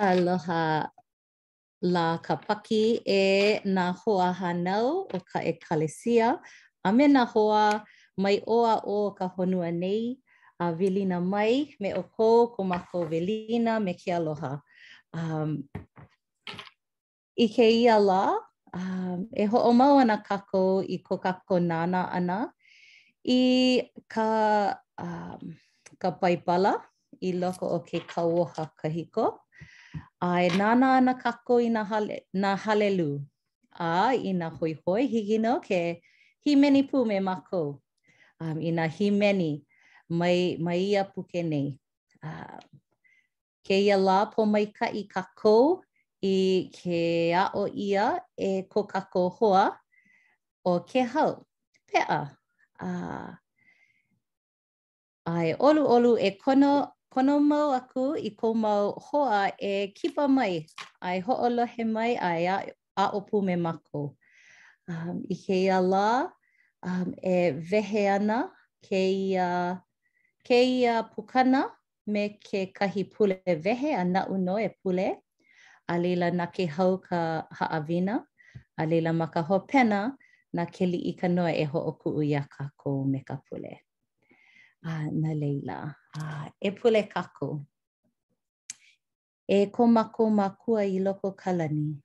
Aloha Lā Kāpaki e nā hoahānau o ka ʻekalesia a me nā hoa mai ʻō a ʻō o ka honua nei a welina mai me ʻoukou ko mākou welina me ke aloha. I kēia lā, e hoʻomau ana kākou i ko kākou nānā ʻana i ka ka Baibala i loko o ke kauoha kahiko, a e nānā ana kākou i nā hale nā halelū a inā hoihoi, hiki nō ke hīmeni pū me mākou i nā hīmeni mai mai ia puke nei. kēia lā pōmaikaʻi kākou i ke aʻo ʻia e ko kākou hoa ʻo Kēhau Peʻa, a a e ʻoluʻolu e kono kono mau aku i kou mau hoa e kipa mai a e hoʻolohe mai a e aʻo pū me mākou. Um, I kēia lā, um, e wehe ana kēia, kēia pukana me kekahi pule wehe a naʻu nō e pule, a laila na Kēhau ka haʻawina, a laila ma ka hopena na Keliʻikanoe e hoʻokuʻu iā kākou me ka pule. A no laila, a e pule kākou. E ko mākou Makua i loko o ka lani.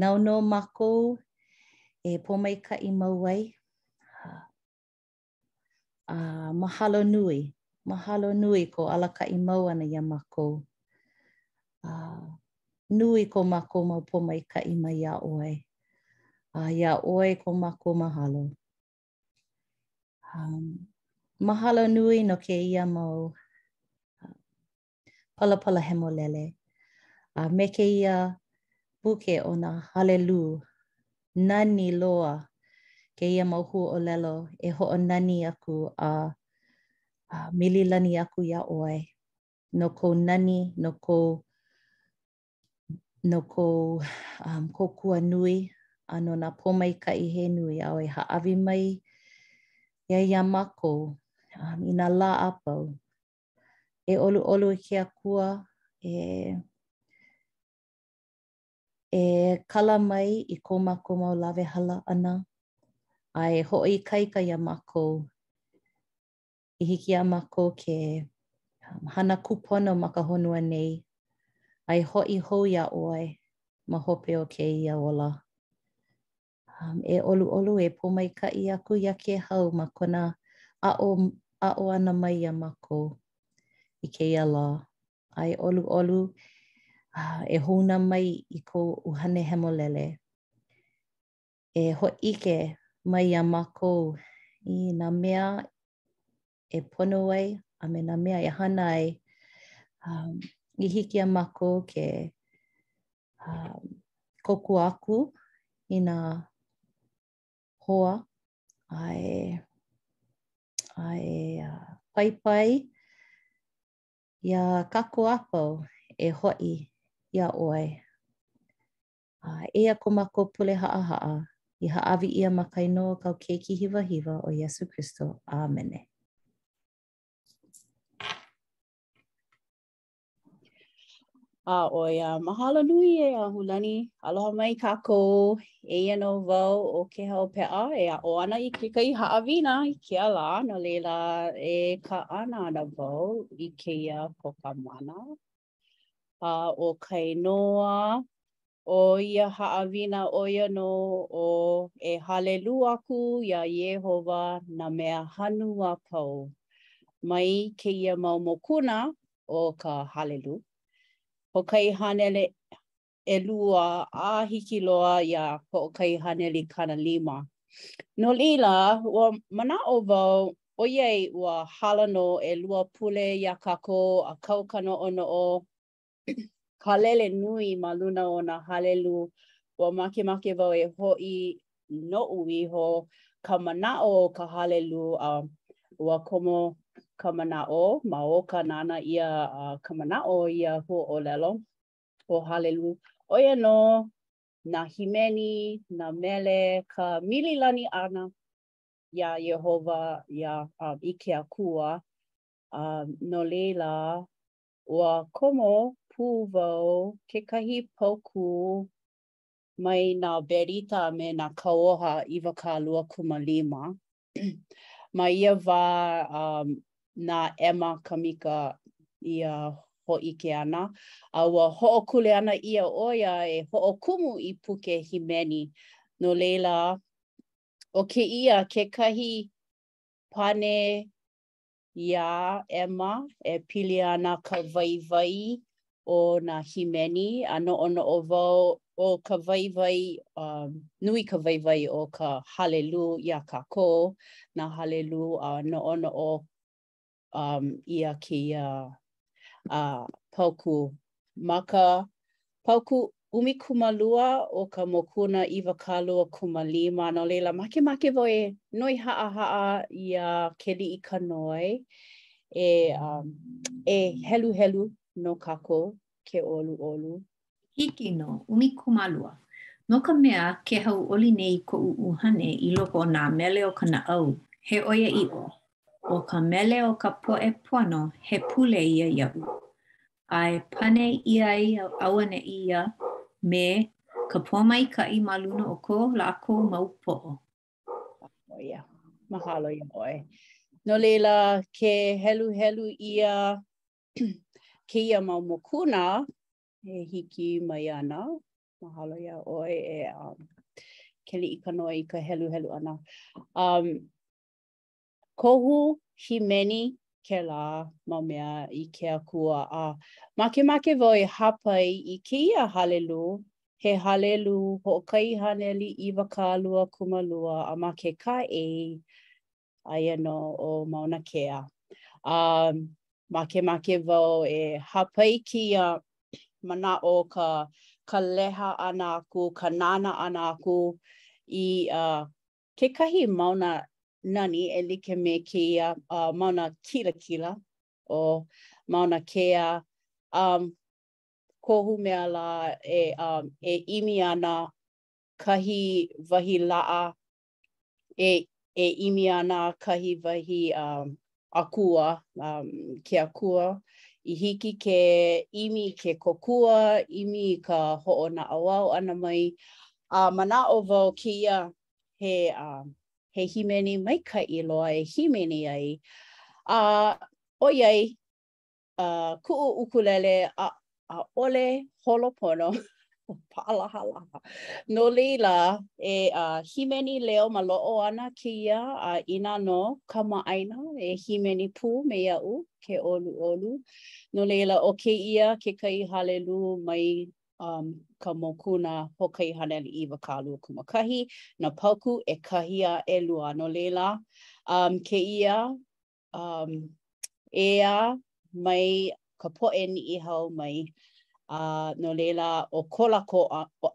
Nāu nō mākou e pōmaikaʻi mau ai, A mahalo nui, mahalo nui kou alakaʻi mau ʻana iā mākou. A nui ko mākou mau pōmaikaʻi mai iā ʻoe. A iā ʻoe ko mākou mahalo. Um, mahalo nui no kēia mau Palapala Hemolele, a me kēia buke ʻo nā halelū, nani loa kēia mau huaʻōlelo e hoʻonani aku a mililani aku iā ʻoe no kou nani, no kou no kou kōkua nui a no nā pōmaikaʻi he nui āu e hāʻawi mai ai iā mākou i nā lā a pau. e ʻoluʻolu e ke Akua, e e kala mai i ko mākou mau lawehala ʻana, a e hoʻoikaika iā mākou i hiki iā mākou ke hana kūpono ma ka honua nei, a e hoʻi hou iā ʻoe ma hope o kēia ola. E ʻoluʻolu e pōmaikaʻi aku iā Kēhau ma kona aʻo aʻo ana mai iā mākou i kēia lā. A e ʻoluʻolu e hoʻouna mai i kou ʻuhane hemolele. E hōʻike mai iā mākou i nā mea e pono ai a me nā mea e hana ai, um, i hiki iā mākou ke um, kōkua aku i nā hoa aʻe, a e uh, paipai iā kākou a pau e hoʻi iā ʻoe. A eia ko mākou pule haʻahaʻa, i hāʻawi ʻia ma ka inoa o kāu keiki hiwahiwa ʻo Iesū Kristo. ʻĀmene. A ʻo ia, mahalo nui e Ahulani. Aloha mai kākou. Eia nō wau ʻo Kēhau Peʻa e aʻo ana i kekahi haʻawina i kēia lā. No laila, e kaʻana ana wau i kēia kōkamana. A ʻo ka inoa o ia haʻawina ʻo ia nō ʻo E halelu aku iā Iēhova nā mea hanu a pau. Mai kēia mau mokuna o ka Halelū, hoʻokahi haneli, ʻelua a hiki loa iā hoʻokahi haneli kanalima. No laila, ua manaʻo wau, ʻoiai ua hala nō ʻelua pule iā kākou a kau ka noʻonoʻo kālele nui ma luna o nā halelū, ua makemake wau e hoʻi noʻu iho ka manaʻo o ka halelū a ua komo ka manaʻo ma o ka nānā ʻia a ka manaʻo o ia huaʻōlelo. ʻo Halelū, ʻo ia nō nā hīmeni, nā mele, ka mililani ʻana iā Iēhova iā i ke Akua, a no laila, ua komo pū wau kekahi paukū mai nā berita a me nā kauoha iwakāluakūmālima. Ma ia wā um, na Emma Kamika ia hōʻike ana, a ua hoʻokuleana ʻia ʻo ia e hoʻokumu i puke hīmeni. No laila, ʻo kēia kekahi pane Iā Emma e pili ana ka waiwai o nā hīmeni a noʻonoʻo wau ʻo ka waiwai, nui ka waiwai o ka halelū iā kākou, nā halelū a noʻonoʻo ʻia kēia paukū ma ka paukū ʻumikūmālua o ka Mokuna iwakāluakūmālima, no laila, makemake wau e noi haʻahaʻa iā Keliʻikanoe e um, e heluhelu no kākou ke ʻoluʻolu. Hiki nō, ʻumikūmālua. No ka mea, ke hauʻoli nei koʻu ʻuhane i loko o nā mele o ka naʻau, he ʻoiaʻiʻo, ʻO ka mele o ka poʻe pono, he pule ia iaʻu. A e pane ʻia ai auaneʻi ia me ka pōmaikaʻi ma luna o ko lākou mau poʻo. ʻO ia. Mahalo iā ʻoe. No laila, ke heluhelu ʻia kēia mau mokuna e hiki mai ana. Mahalo iā ʻoe e Keliʻikanoe i ka heluhelu ʻana. Um, Kohu hīmeni kēlā mau mea i ke Akua, a makemake wau e hāpai i kēia halelū, he halelū hoʻokahi haneli iwakāluakūmālua a ma ke kāʻei aia nō ʻo Mauna Kea. A makemake wau e hāpai kēia manaʻo ka ka leha ʻana aku, ka nānā ʻana aku i uh, kekahi mauna nani e like me kēia uh, mauna kilakila o Mauna Kea um, kohu mea lā e, um, e ʻimi ana kahi wahi laʻa e, e ʻimi ana kahi wahi um, Akua, um, ke Akua, i hiki ke ʻimi i ke kōkua, ʻimi i ka hoʻonaʻauao ʻana mai, a manaʻo wau kēia he, uh, he hīmeni maikaʻi loa e hīmeni ai, a ʻoiai a kuʻu ʻukulele ʻaʻole holo pono pālahalaha. No laila, e hīmeni leo maloʻo ana kēia a inā nō kamaʻāina e hīmeni pū me iaʻu ke ʻoluʻolu. No laila, ʻo kēia kekahi halelū mai ka Mokuna hoʻokahi haneli iwakāluakūmākahi, nā paukū ʻekahi a ʻelua. No laila, kēia Um, aia mai ka poʻe Niʻihau mai. Uh, no laila, ʻo ko lākou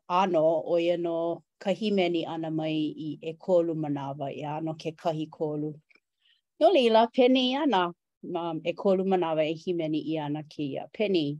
ʻano, ʻo ia nō ka hīmeni ʻana mai i ʻekolu manawa, aia no ke Kahikolu. No laila, penei ana, um, ʻekolu manawa e hīmeni ʻia ana kēia penei.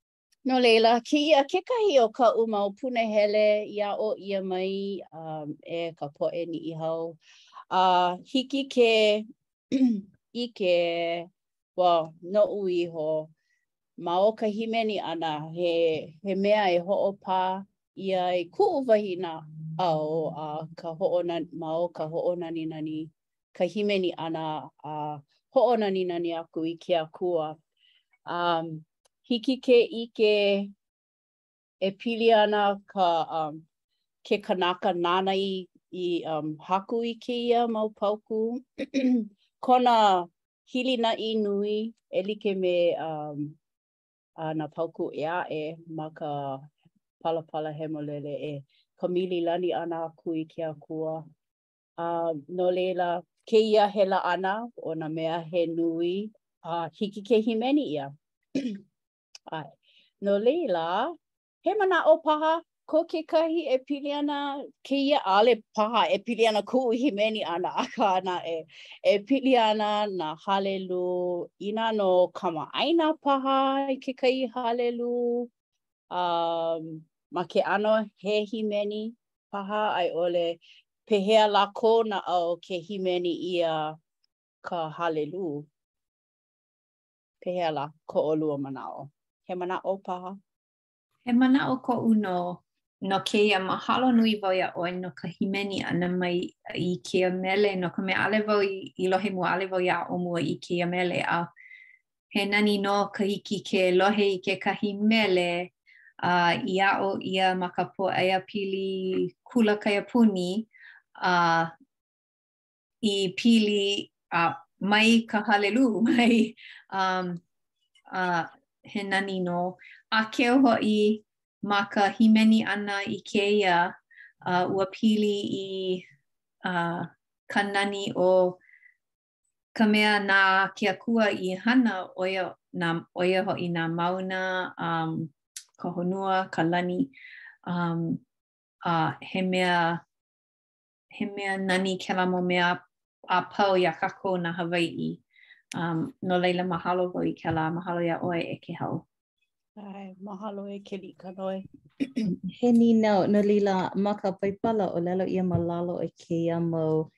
No laila, kēia kekahi o kaʻu mau punahele i aʻo ʻia mai um, e ka poʻe Niʻihau. A uh, hiki ke ʻike, well, noʻu iho, ma o ka hīmeni ʻana, he, he mea e hoʻopā ia i kuʻu wahi naʻau a ka hoʻona, ma o ka hoʻonaninani ka hīmeni ʻana a hoʻonaninani aku i ke Akua. A hiki ke ʻike e pili ana ka ke kanaka nāna i i haku i kēia mau paukū, kona hilinaʻi nui e like me nā paukū ʻē aʻe ma ka Palapala Hemolele e ka mililani ʻana aku i ke Akua. a no laila, kēia he laʻana o nā mea he nui a hiki ke hīmeni ʻia. no laila, he manaʻo paha ko kekahi e pili ana kēia ʻaʻole paha e pili ana kuʻu hīmeni ʻana akā naʻe e pili ana nā halelū inā nō kamaʻāina paha i kekahi halelū um, ma ke ʻano he hīmeni paha a i ʻole pehea lā kou naʻau ke hīmeni ʻia ka halelū? Pehea lā ko ʻolua manaʻo? He manaʻo paha? He manaʻo koʻu no no kēia mahalo nui wau iā ʻoe no ka hīmeni ʻana mai i kēia mele no ka mea ʻaʻole wau i lohe mua, ʻaʻole wau i aʻo mua i kēia mele a he nani nō ka hiki ke lohe i kekahi mele a i aʻo ʻia ma ka pōʻaiapili Kula Kaiapuni a i pili a mai ka halelū mai um, a he nani nō. A keu hoʻi ma ka hīmeni ʻana i kēia, uh, ua pili i uh, ka nani o ka mea na ke Akua i hana, ʻo ia, nā, ʻo ia hoʻi nā mauna, um, ka honua, ka lani, um, a he mea, he mea nani kēlā mau mea a pau iā kākou nā Hawaiʻi. Um, no laila, mahalo wau i kēlā, mahalo iā ʻoe e Kēhau. ʻAe, mahalo e Keliʻikanoe. he nīnau, no laila, ma ka Paipala ʻōlelo ʻia ma lalo o kēia mau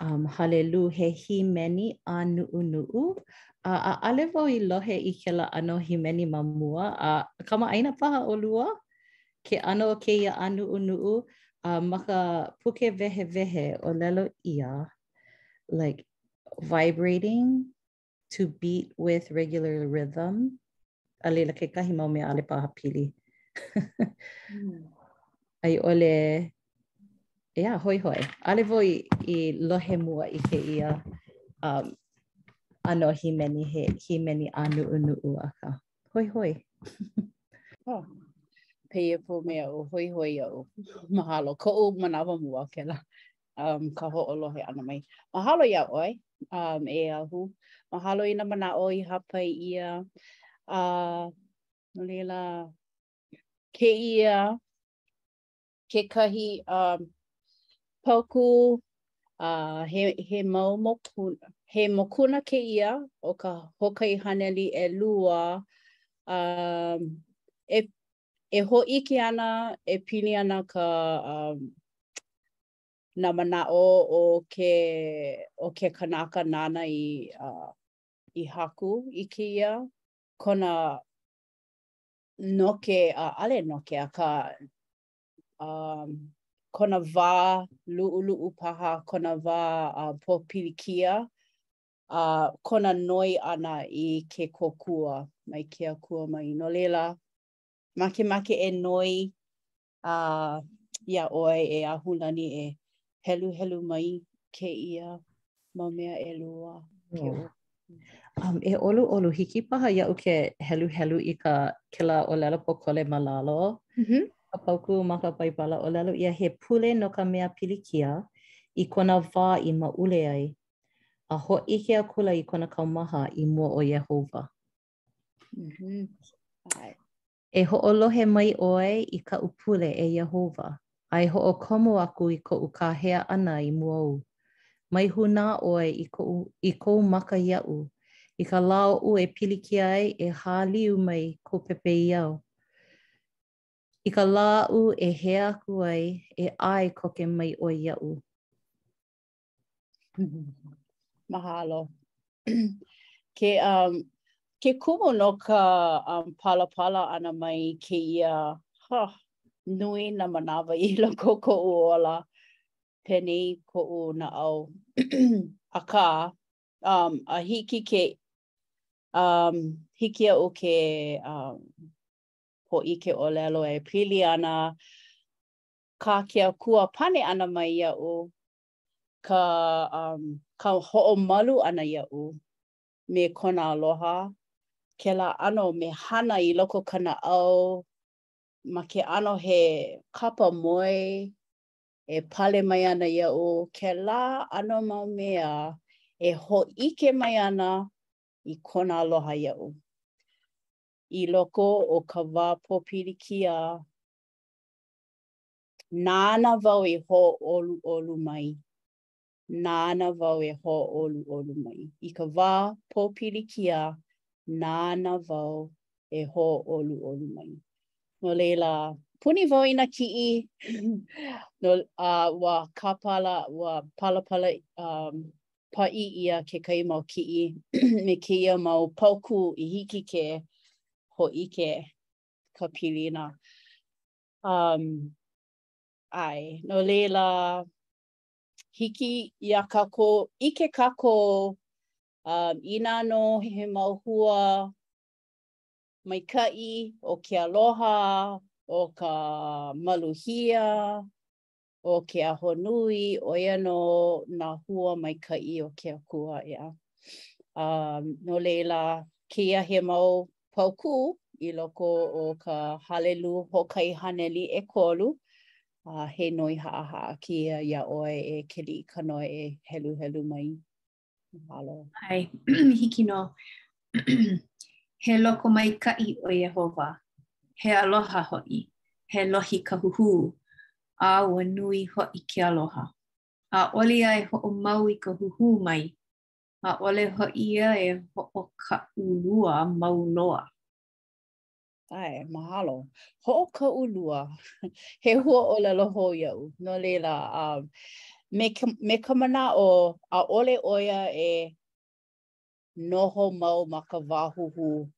um, halelū he hīmeni ʻanuʻunuʻu. A, ʻaʻole wau i lohe i kēlā ʻano hīmeni ma mua, a kamaʻāina paha ʻolua, ke ʻano o kēia ʻanuʻunuʻu, a ma ka puke wehewehe ʻōlelo ʻia, like, vibrating, to beat with regular rhythm. A laila kekahi mau mea ʻaʻole paha pili. mm. A i ʻole, ʻeā, hoihoi. ʻAʻole wau i, i lohe mua i kēia um, ʻano hīmeni, he, hīmeni ʻanuʻunuʻu akā. Hoihoi. oh. Pēia pū me aʻu hoihoi iaʻu. Mahalo, koʻu manawa mua kēlā. um, ka hoʻolohe ʻana mai. Mahalo iā ʻoe, um, e Ahu. Mahalo i nā manaʻo i hāpai ʻia. A, uh, no laila, kēia, kekahi um, paukū, uh, he, he mau mokuna, he mokuna kēia o ka hoʻokahi haneli ʻelua, um, e e hōʻike ana, e pili ana ka nā manaʻo o ke o ke kanaka nāna i i haku i kēia kona noke a ʻaʻole noke akā kona wā luʻuluʻu paha, kona wā pōpilikia a kona noi ʻana i ke kōkua mai ke Akua mai. No laila, makemake e noi a iā ʻoe e Ahulani e heluhelu mai kēia mau mea ʻelua. Mm. Um, e ʻoluʻolu, hiki paha iaʻu ke heluhelu i ka kēlā ʻōlelo pōkole ma lalo. Mm -hmm. Ka paukū ma ka Paipala ʻōlelo ʻia he pule no ka mea pilikia i kona wā i maʻule ai a hōʻike akula i kona kaumaha i mua o Iēhova. Mm-hmm. E hoʻolohe mai ʻoe i kaʻu pule, e Iēhova, a e hoʻokomo aku i koʻu kāhea ʻana i mua ou. Mai hūnā ʻoe i koʻu, i kou maka iaʻu, i ka lā oʻu e pilikia ai e hāliu mai kou pepeiao. I ka lā aʻu e hea aku ai, e ʻae koke mai ʻoe iaʻu. Mahalo. ke um ke kumu no ka um palapala ʻana mai kēia ha nui nā manawa i loko koʻu ola pēnei koʻu naʻau akā um a hiki ke um hiki iaʻu ke um hōʻike ʻōlelo e pili ana kā ke Akua pane ʻana mai iaʻu, ka ka hoʻomalu ʻana iaʻu me kona aloha, kēlā ʻano mehana i loko o ka naʻau, ma ke ʻano he kapa moe e pale mai ana iaʻu, kēlā ʻano mau mea e hōʻike mai ana i kona aloha iaʻu. I loko o ka wā pōpilikia Nāna wau e hōʻoluʻolu mai, nāna wau e hōʻoluʻolu mai. I ka wā pōpilikia, nāna wau e hōʻoluʻolu mai. No laila, puni wau i nā kiʻi, no, a ua kāpala, ua palapala um, paʻi ʻia kekahi mau kiʻi me kēia mau paukū i hiki ke hōʻike ka pilina. Um, ʻae, no laila, hiki iā kākou, ʻike kākou, um, inā nō he mau hua maikaʻi ʻo ke aloha, ʻo ka maluhia, ʻo ke ahonui, ʻo ia nō nā hua maikaʻi o ke Akua, ʻeā? A no laila, kēia he mau paukū i loko o ka Halelū hoʻokahi haneli ʻekolu, a he noi haʻahaʻa kēia iā ʻoe e Keliʻikanoe e heluhelu mai. Mahalo. ʻAe, hiki nō. He lokomaikaʻi ʻo Iēhova, he aloha hoʻi, he lohi ka huhū, a ua nui hoʻi ke aloha. ʻAʻole ia e hoʻomau i ka huhū mai, ʻaʻole hoʻi ia e hoʻokaʻulua mau loa. ʻAe, mahalo. Hoʻokaʻulua, he huaʻōlelo hou iaʻu. No laila, um, me, ka, me ka manaʻo, ʻaʻole ʻo ia e noho mau ma ka wā huhū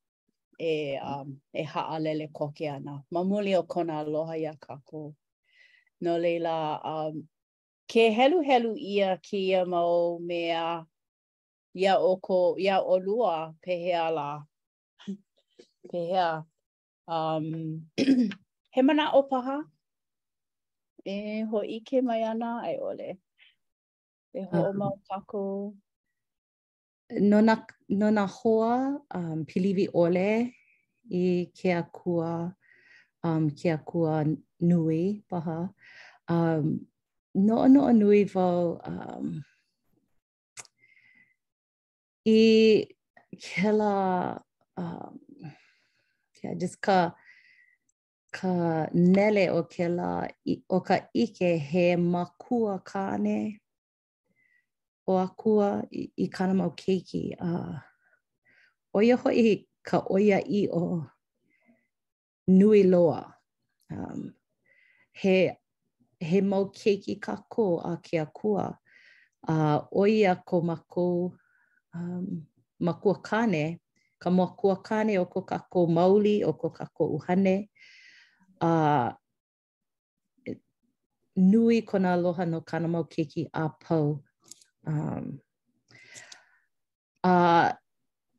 e, um, e haʻalele koke ana, ma muli o kona aloha iā kākou. No laila, um, ke heluhelu ʻia kēia mau mea iā ʻoukou, iā ʻolua, pehea lā, Pehea. Um, he manaʻo paha e hōʻike mai ana a i ʻole e hoʻomau kākou. No nā, no nā hoa um, piliwi ʻole i ke akua, um, ke akua nui paha. Um, noʻonoʻo nui wau um, I kēlā, um, yeah, just ka, ka nele o kēlā, o ka ʻike he makua kāne ʻo Akua i, i kāna mau keiki. Uh, ʻo ia hoʻi ka ʻoiaʻiʻo nui loa. Um, he, he mau keiki kākou a ke akua, a uh, ʻo ia ko mākou um, makua kāne, ka makua kāne o ko kākou mauli, o ko kākou ʻuhane, a uh, nui kona aloha no kāna mau keiki a pau. Um, A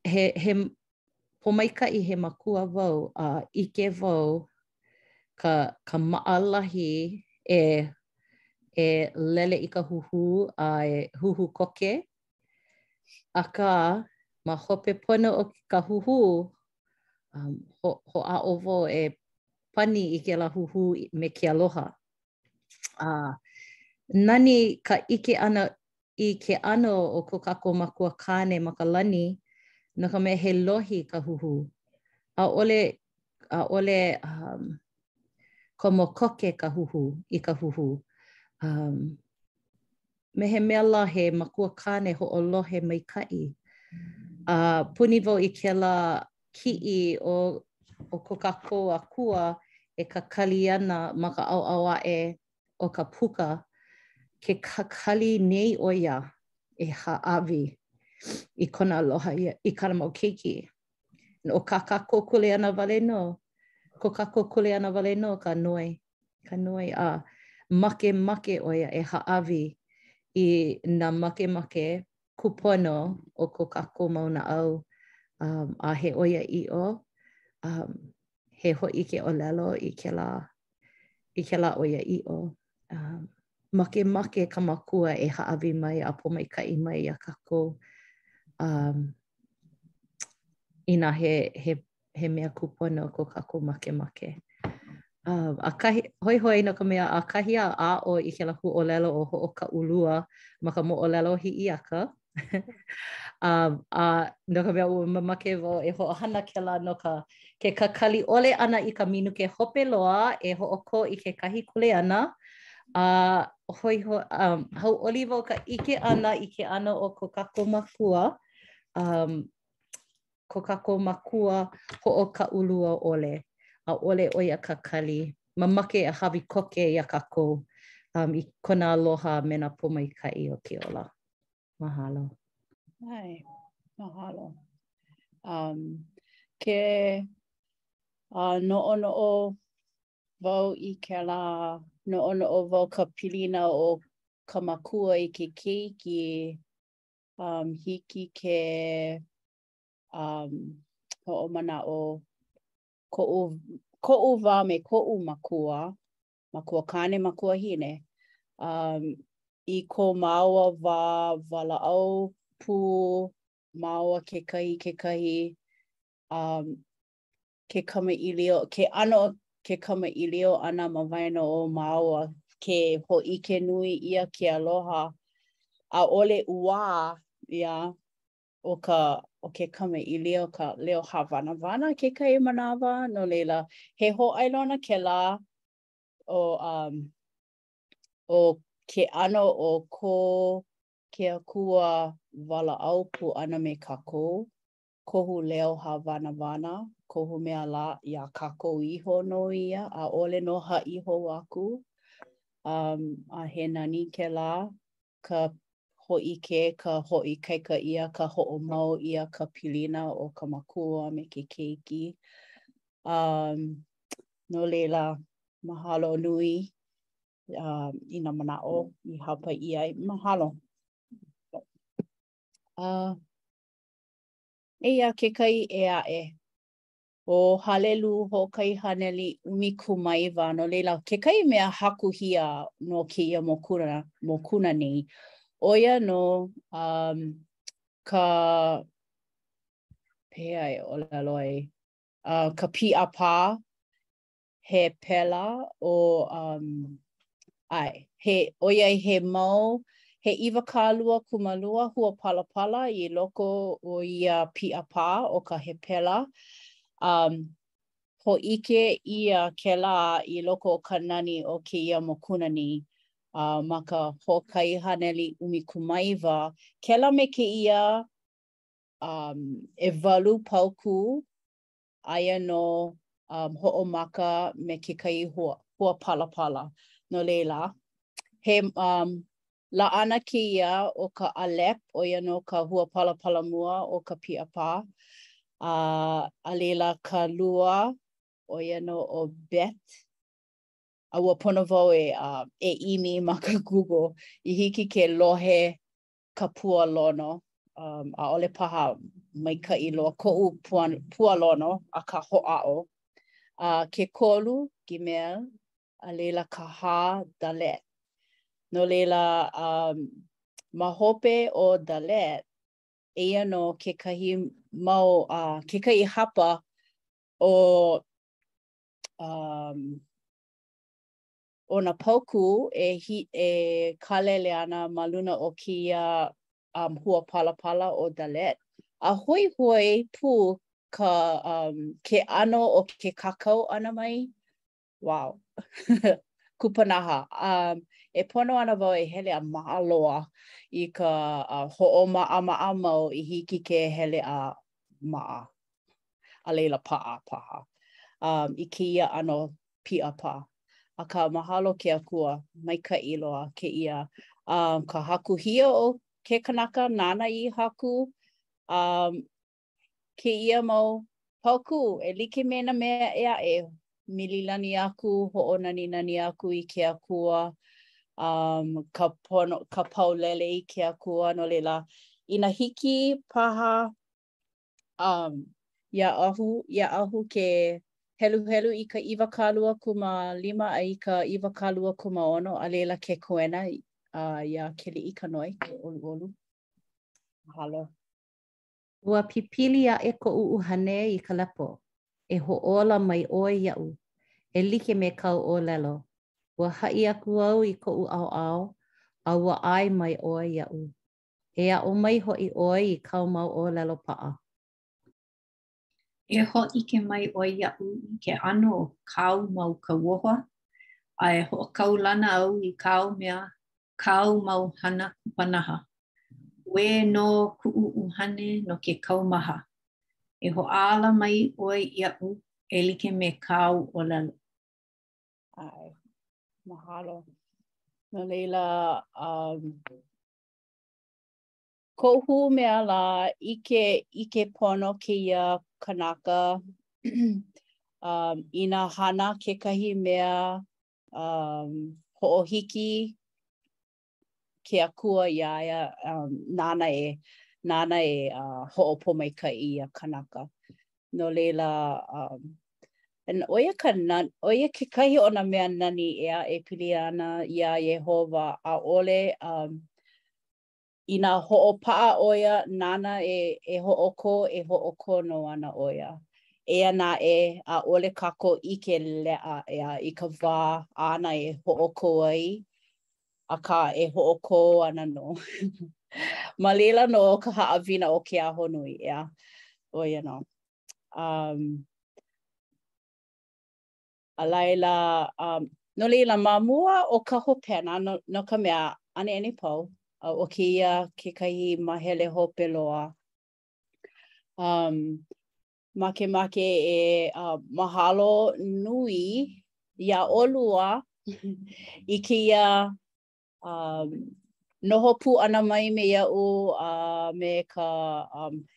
he, he pōmaikaʻi, he makua wau a ʻike wau ka, ka maʻalahi e, e lele i ka huhū a e huhū koke. Akā, ma hope pono o ka huhū, um, ho, hoʻāʻo wau e pani i kēlā huhū me ke aloha. a nani ka ʻike ʻana i ke ʻano o ko kākou makua kāne ma ka lani no ka mea he lohi ka huhū. ʻAʻole ʻaʻole um, komo koke ka huhū i ka huhū. Um, me he mea lā he makuakāne hoʻolohe maikaʻi. A puni wau i kēlā kiʻi o o ko kākou Akua e kakali ana ma ka ʻaoʻao aʻe o ka puka, ke kakali nei ʻo ia e hāʻawi i kona aloha i, i kāna mau keiki. ʻO kā kākou kuleana wale nō, ko kākou kuleana wale nō ka noi ka noi a makemake ʻo ia e hāʻawi i nā makemake kūpono o ko kākou mau naʻau um, a he ʻoiaʻiʻo, um, he hōʻike ʻōlelo i kēlā i kēlā ʻoiaʻiʻo. Um, makemake ka makua e hāʻawi mai a pōmaikaʻi mai iā kākou um, inā he, he he mea kūpono ko kākou makemake. Uh, ʻakahi, hoihoi no ka mea ʻakahi a aʻo i kēlā huaʻōlelo ʻo hoʻokaʻulua ma ka moʻolelo Hiʻiaka. um, a no ka mea ua mamake wau e hoʻohana kēlā no ka ke kakali ʻole ʻana i ka minuke hope loa e hoʻokō i kekahi kuleana. Uh, hoiho, um, hauʻoli wau ka ʻike ʻana i ke ʻano o ko kākou makua. Um, ko kākou makua hoʻokaʻulua ʻole, ʻaʻole ʻo ia kakali, mamake e hāʻawi koke iā kākou i kona aloha me nā pōmaikaʻi o ke ola. Mahalo. ʻAe, mahalo. Um, ke uh, noʻonoʻo wau i kēlā, noʻonoʻo wau ka pilina o ka makua i ke keiki, Um, hiki ke um, hoʻomanaʻo koʻu, koʻu wā me koʻu makua, makuakāne, makuahine. Um, I ko māua wā walaʻau pū, māua kekahi, kekahi, um, ke kamaʻilio, ke ʻano o ke kamaʻilio ʻana ma waena o māua, ke hōʻike nui ʻia ke aloha, ʻaʻole ʻuā ʻia ʻo ka ʻo ke kamaʻilio ka leo hāwanawana kekahi manawa, no laila, he hōʻailona kēlā o um o ke ʻano o ko ke Akua walaʻau pū ʻana me kākou, kohu leo hāwanawana, kohu mea lā, iā kākou iho nō ia, ʻaʻole no haʻi hou aku. Um, a he nani kēlā, ka hōʻike, ka hoʻoikaika ʻia, ka hoʻomau ʻia ka pilina o ka makua me ke keiki. Um, no laila, mahalo nui uh, i nā manaʻo i hāpai ʻia ai. Mahalo. Uh, Eia kekahi ʻē aʻe, ʻo Halelū hoʻokahi haneli ʻumikūmāiwa, no laila, kekahi mea hakuhia no kēia mokuna, mokuna nei, ʻo ia nō um, ka, pehea e ʻōlelo ai, uh, ka pīʻāpā Hepela ʻo um, ʻae, he ʻoiai he mau he iwakāluakūmālua hua palapala i loko o ia pīʻāpā o ka Hepela. Um, hōʻike ʻia kēlā i loko o ka nani o kēia mokuna nei uh, ma ka hoʻokahi haneli ʻumikūmāiwa, kēlā me kēia um, ʻewalu paukū aia nō hoʻomaka me kekahi hua palapala. No laila, he laʻana kēia o ka ʻAlep, ʻo ia nō ka hua palapala mua o ka pīʻāpā, a laila ka lua, ʻo ia nō ʻo Beth, a ua pono wau e ʻimi ma ka Google, i hiki ke lohe ka pualono, um, ʻaʻole paha maikaʻi loa koʻu pua, pualono akā hoʻāʻo. A uh, ke kolu, Gimel, a leila ka hā, Dalet. No leila, um, ma hope o Dalet, eia nō kekahi mau, uh, kekahi hapa o um, o nā paukū e e kālele ana ma luna o kēia um, hua palapala ʻo Dalet, a hoihoi pū ka um, ke ʻano o ke kākau ʻana mai. Wow. Kupanaha. Um, e pono ana wau e hele a maʻa loa i ka uh, hoʻomaʻamaʻa mau i hiki ke hele a maʻa. A leila paʻa paha um, i kēia ʻano pīʻāpā. Akā, mahalo ke Akua, maikaʻi loa kēia. Um, ka hakuhia o ke kanaka nāna i haku, a kēia mau paukū e like me nā mea ʻē aʻe, mililani aku, hoʻonaninani aku i ke Akua, a ka pono, ka paulele i ke Akua. No laila, inā hiki paha Um, iā ʻAhu, iā ʻAhu ke heluhelu i ka iwakāluakūmālima a i ka iwakāluakūmāono, a leila ke koena uh, iā Keliʻikanoe, ke ʻoluʻolu. Mahalo. Ua pipili aʻe koʻu ʻuhane i ka lepo, e hoʻōla mai ʻoe iaʻu, e like me kāu ʻōlelo, ua haʻi aku au i koʻu ʻaoʻao, a ua ʻae mai ʻoe iaʻu. E aʻo mai hoʻi ʻoe i kāu mau ʻōlelo paʻa. E hōʻike mai ʻoe iaʻu i ke ʻano o kāu mau kauoha, a e hoʻokaulana au i kāu mea, kāu mau hana kupanaha. Uē nō kuʻu ʻuhane no ke kaumaha. E hoʻāla mai ʻoe iaʻu e like me kāu ʻōlelo. ʻAe. Mahalo. No laila, um, Kohu mea lā, ʻike ʻike pono kēia kanaka inā hana kekahi mea hoʻohiki ke Akua iā ia, nāna e, nāna e uh, hoʻopōmaikaʻi ia kanaka. No laila, um, and ʻo ia, ka nan, ʻo ia kekahi o nā mea nani ʻeā e pili ana iā Iēhova, ʻaʻole, um, inā hoʻopaʻa ʻo ia, nāna e, e hoʻokō, e hoʻokō nō ana ʻo ia. Eia naʻe, ʻaʻole kākou ʻike leʻa ʻeā i ka wā āna e hoʻokō ai, akā e hoʻokō ana nō. Ma laila nō ka haʻawina o ke ahonui, ʻeā? ʻO ia nō. Um, a laila, um, no laila, ma mua o ka hopena, no, no ka mea, ʻaneʻane pau, uh, ʻo kēia kekahi mahele hope loa. Um, Makemake e mahalo nui iā ʻolua i kēia noho pū ʻana mai me iaʻu a me ka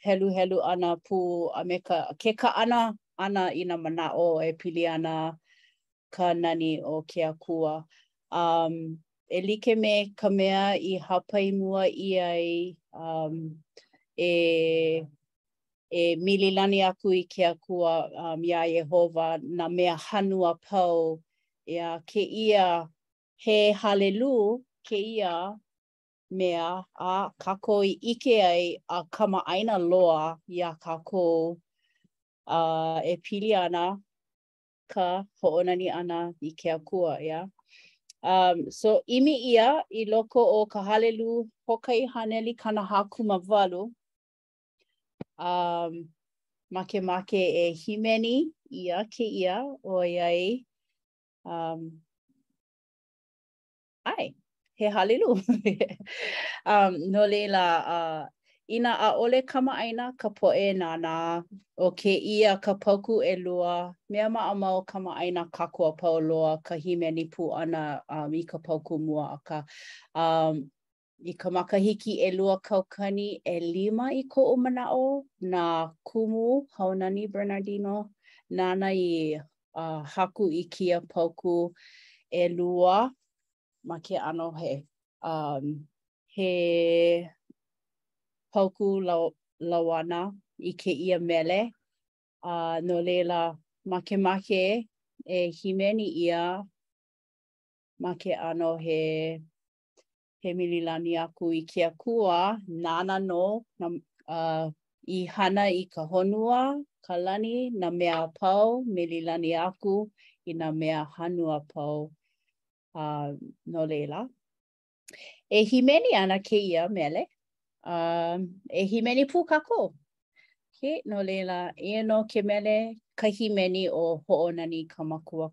heluhelu ʻana pū a me ka, ke kaʻana ʻana i nā manaʻo e pili ana ka nani o ke Akua. E like me ka mea i hāpai mua ʻia ai e E mililani aku i ke Akua, um, iā Iēhova, nā mea hanu a pau, yeah, kēia he halelū kēia mea a kākou i ʻike ai a kamaʻāina loa iā kākou, a e pili ana ka hoʻonani ʻana i ke Akua, yeah. Um, so, ʻimi ʻia i loko o ka halelū hoʻokahi haneli kanahākūmāwalu, Um, makemake e hīmeni ʻia kēia ʻoiai um ʻae he halelū um no laila uh inā ʻaʻole kamaʻāina ka poʻe nānā ʻo kēia ka paukū ʻelua mea maʻamau kamaʻāina kākou a pau loa ka hīmeni pū ʻana um i ka paukū mua akā um I ka makahiki ʻelua kaukani ʻelima i koʻu manaʻo, na Kumu Haunani Bernardino nāna i haku i kēia paukū ʻelua ma ke ʻano he he paukū lauana i kēia mele. No laila, makemake e hīmeni ʻia ma ke ʻano he he mililani aku i ke Akua, nāna nō na, uh, i hana i ka honua, ka lani, nā mea a pau, mililani aku i nā mea hanu a pau. Uh, no laila, e hīmeni ana kēia mele, uh, e hīmeni pū kākou. Okay, no laila, eia nō ke mele, ka hīmeni ʻo Hoʻonani i ka Makua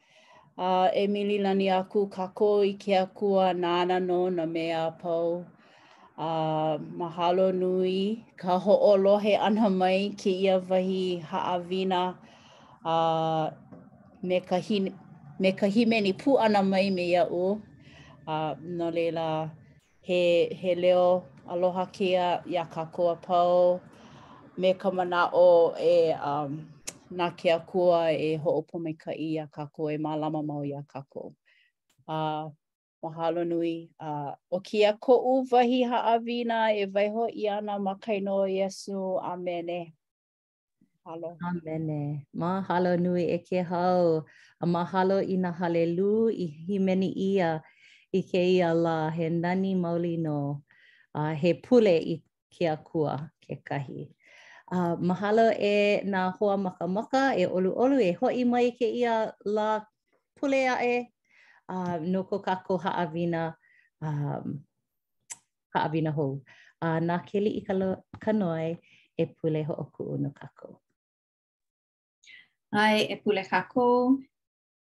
A e mililani aku kākou i ke akua nāna nō nā mea a pau. A mahalo nui ka hoʻolohe ʻana mai kēia wahi haʻawina a me ka, hi, me ka hīmeni pū ʻana mai me iaʻu. A no laila, He, he leo aloha kēia iā kākou a pau me ka manaʻo e um, na ke akua e hoʻopōmaikaʻi iā kākou, e mālama mau iā kākou. Uh, mahalo nui. Uh, ʻo kēia koʻu wahi haʻawina e waiho ʻia ana ma ka inoa o Iesū. ʻĀmene. Mahalo. ʻĀmene. Mahalo nui e Kēhau. A mahalo i nā halelū i hīmeni ʻia i kēia lā he nani maoli nō. A he pule i ke akua kekahi. A mahalo e nā hoa makamaka e ʻoluʻolu e hoʻi mai kēia Lāpule aʻe. A no ko kākou haʻawina. Um, haʻawina hou, a na Keliʻikanoe e pule hoʻokuʻu no kākou. ʻAe e pule kākou,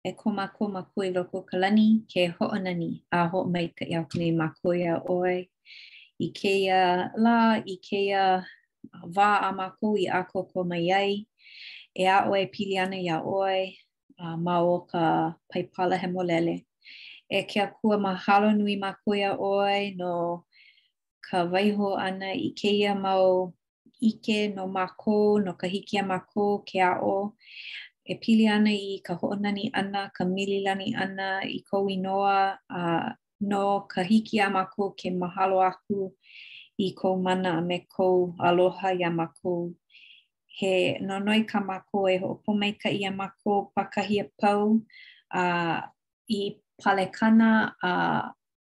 e ko mākou makua i loko o ka lani, ke hoʻonani a hoʻomaikaʻi aku nei mākou iā ʻoe i kēia lā, i kēia wā a mākou i ʻākoakoa mai ai, e aʻo e pili ana iā ʻoe, uh, ma o ka paipala hemolele. E ke akua mahalo nui mākou iā ʻoe no ka waiho ʻana i kēia mau ʻike no mākou, no ka hiki iā mākou ke aʻo e pili ana i ka hoʻonani ʻana, ka mililani ʻana i kou inoa a no ka hiki iā mākou ke mahalo aku i kou mana a me kou aloha iā mākou. He nonoi kā mākou e hoʻopōmaikaʻi iā mākou pākahi a pau a i palekana a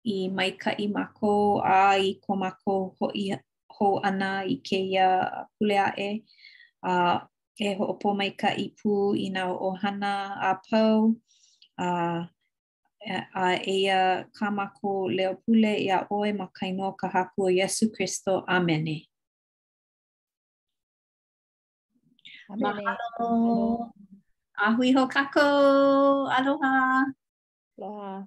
i maikaʻi mākou a i ko mākou hoʻi hou ʻana i kēia pule aʻe a e hoʻopōmaikaʻi pū i nā ʻohana a pau a a eia kā mākou leo pule iā ʻoe ma ka inoa o ka Haku ʻo Iesū Kristo. ʻĀmene. Mahalo. A hui hou kākou. Aloha. Aloha.